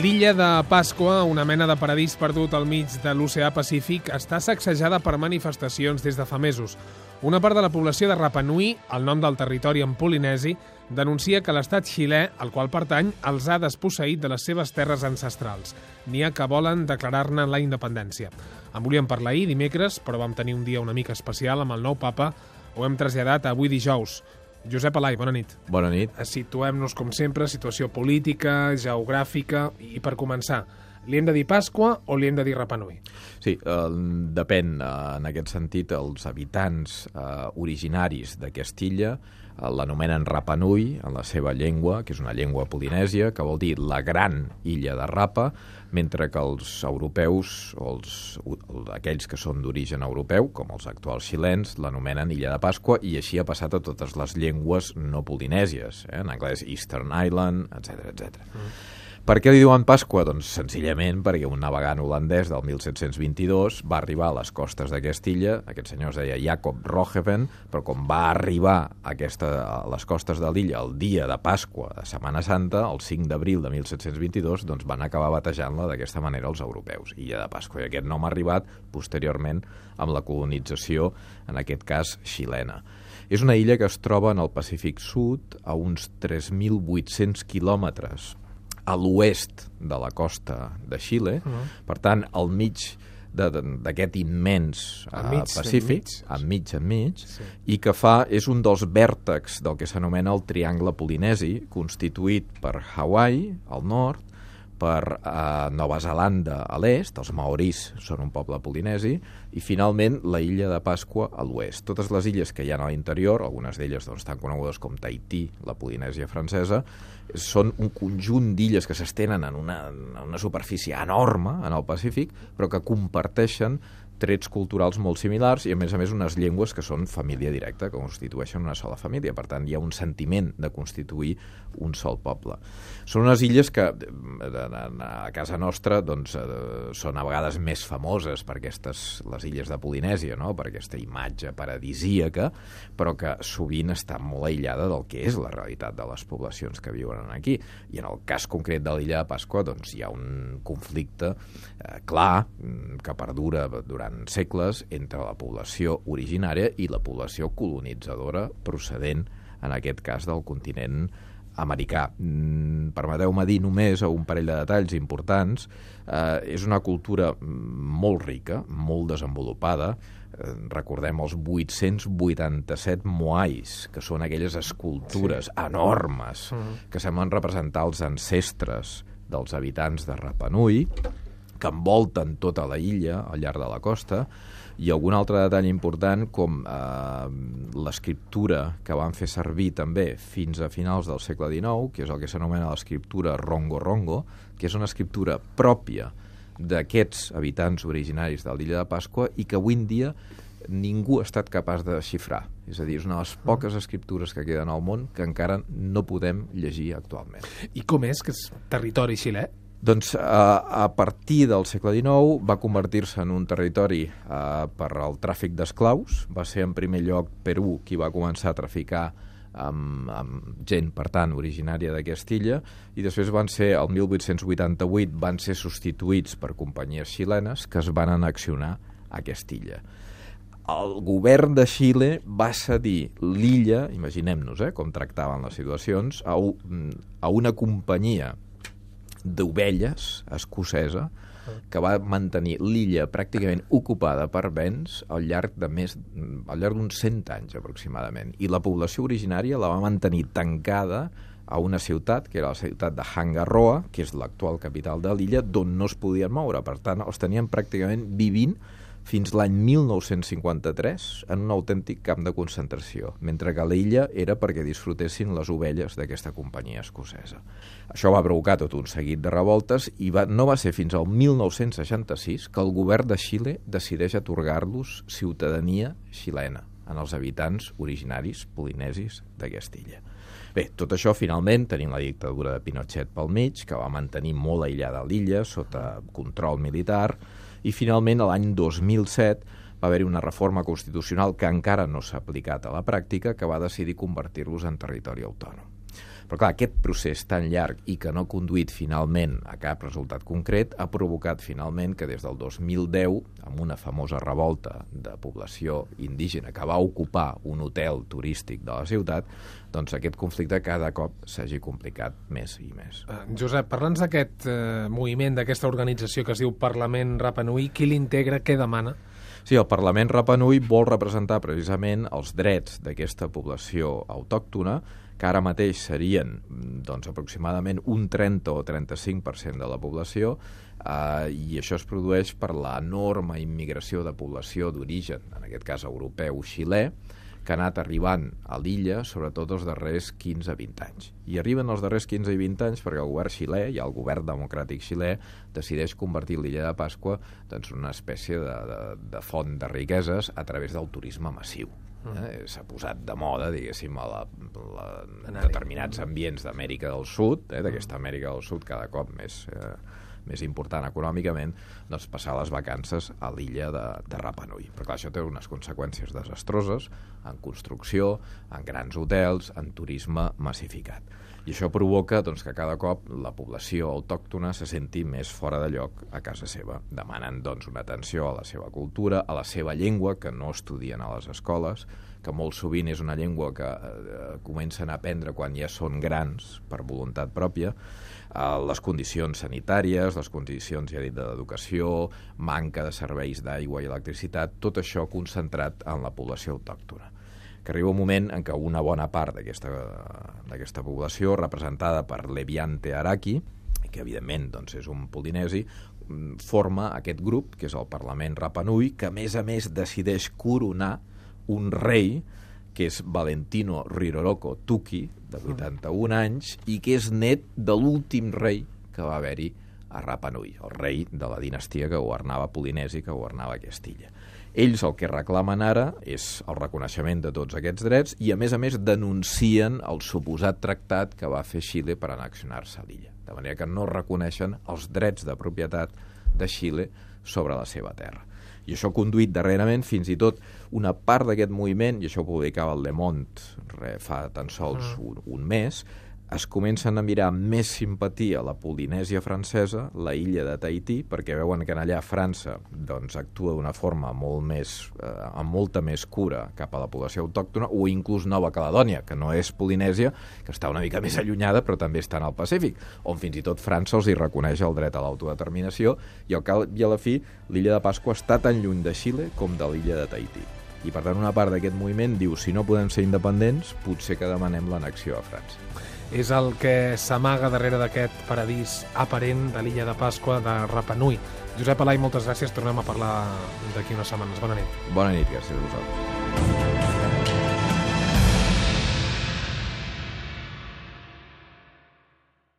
L'illa de Pasqua, una mena de paradís perdut al mig de l'oceà Pacífic, està sacsejada per manifestacions des de fa mesos. Una part de la població de Rapa Nui, el nom del territori en polinesi, denuncia que l'estat xilè, al qual pertany, els ha desposseït de les seves terres ancestrals. N'hi ha que volen declarar-ne la independència. En volíem parlar ahir, dimecres, però vam tenir un dia una mica especial amb el nou papa. Ho hem traslladat avui dijous. Josep Alai, bona nit. Bona nit. Situem-nos, com sempre, situació política, geogràfica, i per començar, li hem de dir Pasqua o li hem de dir Rapanui? Sí, eh, depèn. En aquest sentit, els habitants eh, originaris d'aquesta illa eh, l'anomenen Rapanui, en la seva llengua, que és una llengua polinèsia, que vol dir la gran illa de Rapa, mentre que els europeus, o els, aquells que són d'origen europeu, com els actuals xilens, l'anomenen Illa de Pasqua, i així ha passat a totes les llengües no polinèsies, eh? en anglès Eastern Island, etc etc. Mm. Per què li diuen Pasqua? Doncs senzillament perquè un navegant holandès del 1722 va arribar a les costes d'aquesta illa, aquest senyor es deia Jacob Rogeven, però com va arribar a, aquesta, a les costes de l'illa el dia de Pasqua de Setmana Santa, el 5 d'abril de 1722, doncs van acabar batejant-la d'aquesta manera els europeus, Illa de Pasqua. I aquest nom ha arribat posteriorment amb la colonització, en aquest cas xilena. És una illa que es troba en el Pacífic Sud a uns 3.800 quilòmetres a l'oest de la costa de Xile, uh -huh. per tant, al mig d'aquest immens uh, Pacífic, enmig, enmig, sí. i que fa, és un dels vèrtex del que s'anomena el Triangle Polinesi, constituït per Hawaii, al nord, per uh, Nova Zelanda a l'est, els maoris són un poble polinesi, i finalment la illa de Pasqua a l'oest. Totes les illes que hi ha a l'interior, algunes d'elles doncs, tan conegudes com Tahití, la Polinèsia francesa, són un conjunt d'illes que s'estenen en una, en una superfície enorme en el Pacífic, però que comparteixen trets culturals molt similars i, a més a més, unes llengües que són família directa, que constitueixen una sola família. Per tant, hi ha un sentiment de constituir un sol poble. Són unes illes que, a casa nostra, doncs, eh, són a vegades més famoses per aquestes, les illes de Polinèsia, no? per aquesta imatge paradisíaca, però que sovint està molt aïllada del que és la realitat de les poblacions que viuen aquí. I en el cas concret de l'illa de Pasqua, doncs, hi ha un conflicte eh, clar mm, que perdura durant durant segles entre la població originària i la població colonitzadora procedent, en aquest cas, del continent americà. Mm, Permeteu-me dir només un parell de detalls importants. Eh, és una cultura molt rica, molt desenvolupada. Eh, recordem els 887 moais, que són aquelles escultures sí. enormes -huh. que semblen representar els ancestres dels habitants de Rapanui, que envolten tota la illa al llarg de la costa, i algun altre detall important com eh, l'escriptura que van fer servir també fins a finals del segle XIX, que és el que s'anomena l'escriptura rongo-rongo, que és una escriptura pròpia d'aquests habitants originaris de l'illa de Pasqua i que avui en dia ningú ha estat capaç de xifrar. És a dir, és una de les poques escriptures que queden al món que encara no podem llegir actualment. I com és que és territori xilè? Doncs a, a partir del segle XIX va convertir-se en un territori eh, per al tràfic d'esclaus. Va ser en primer lloc Perú qui va començar a traficar amb, amb gent, per tant, originària d'aquesta illa, i després van ser, el 1888, van ser substituïts per companyies xilenes que es van anaccionar a aquesta illa. El govern de Xile va cedir l'illa, imaginem-nos eh, com tractaven les situacions, a, un, a una companyia d'ovelles escocesa que va mantenir l'illa pràcticament ocupada per vents al llarg de més al llarg d'uns 100 anys aproximadament i la població originària la va mantenir tancada a una ciutat, que era la ciutat de Hangaroa, que és l'actual capital de l'illa, d'on no es podien moure. Per tant, els tenien pràcticament vivint fins l'any 1953 en un autèntic camp de concentració, mentre que l'illa era perquè disfrutessin les ovelles d'aquesta companyia escocesa. Això va provocar tot un seguit de revoltes i va, no va ser fins al 1966 que el govern de Xile decideix atorgar-los ciutadania xilena en els habitants originaris polinesis d'aquesta illa. Bé, tot això, finalment, tenim la dictadura de Pinochet pel mig, que va mantenir molt aïllada l'illa sota control militar, i finalment l'any 2007 va haver-hi una reforma constitucional que encara no s'ha aplicat a la pràctica que va decidir convertir-los en territori autònom. Però clar, aquest procés tan llarg i que no ha conduït finalment a cap resultat concret ha provocat finalment que des del 2010, amb una famosa revolta de població indígena que va ocupar un hotel turístic de la ciutat, doncs aquest conflicte cada cop s'hagi complicat més i més. Uh, Josep, parla'ns d'aquest uh, moviment, d'aquesta organització que es diu Parlament Rapa Nui, qui l'integra, què demana? Sí, el Parlament Rapa Nui vol representar precisament els drets d'aquesta població autòctona que ara mateix serien doncs, aproximadament un 30 o 35% de la població, eh, i això es produeix per l'enorme immigració de població d'origen, en aquest cas europeu xilè, que ha anat arribant a l'illa, sobretot els darrers 15-20 anys. I arriben els darrers 15 i 20 anys perquè el govern xilè i el govern democràtic xilè decideix convertir l'illa de Pasqua doncs, en una espècie de, de, de font de riqueses a través del turisme massiu. Mm. Eh? S'ha posat de moda, diguéssim, a la, la, determinats ambients d'Amèrica del Sud, eh? d'aquesta Amèrica del Sud cada cop més... Eh, més important econòmicament, doncs passar les vacances a l'illa de, de Rapa Nui. Però clar, això té unes conseqüències desastroses en construcció, en grans hotels, en turisme massificat. I això provoca doncs, que cada cop la població autòctona se senti més fora de lloc a casa seva, demanant doncs, una atenció a la seva cultura, a la seva llengua, que no estudien a les escoles, que molt sovint és una llengua que eh, comencen a aprendre quan ja són grans, per voluntat pròpia, eh, les condicions sanitàries, les condicions, ja dit, d'educació, manca de serveis d'aigua i electricitat, tot això concentrat en la població autòctona que arriba un moment en què una bona part d'aquesta població, representada per Leviante Araki, que evidentment doncs, és un polinesi, mm, forma aquest grup, que és el Parlament Rapanui, que a més a més decideix coronar un rei que és Valentino Riroroko Tuki, de 81 anys, i que és net de l'últim rei que va haver-hi a Rapa Nui, el rei de la dinastia que governava Polinesi, que governava aquesta illa. Ells el que reclamen ara és el reconeixement de tots aquests drets i, a més a més, denuncien el suposat tractat que va fer Xile per annexionar-se a l'illa. De manera que no reconeixen els drets de propietat de Xile sobre la seva terra. I això ha conduït darrerament fins i tot una part d'aquest moviment, i això ho publicava el Le Monde fa tan sols ah. un, un mes, es comencen a mirar amb més simpatia la Polinèsia francesa, la illa de Tahití, perquè veuen que en allà França doncs, actua d'una forma molt més, eh, amb molta més cura cap a la població autòctona, o inclús Nova Caledònia, que no és Polinèsia, que està una mica més allunyada, però també està en el Pacífic, on fins i tot França els hi reconeix el dret a l'autodeterminació, i al cap i a la fi, l'illa de Pasqua està tan lluny de Xile com de l'illa de Tahití. I per tant una part d'aquest moviment diu si no podem ser independents, potser que demanem l'annexió a França és el que s'amaga darrere d'aquest paradís aparent de l'illa de Pasqua de Rapa Nui. Josep Alai, moltes gràcies. Tornem a parlar d'aquí unes setmanes. Bona nit. Bona nit, gràcies a vosaltres.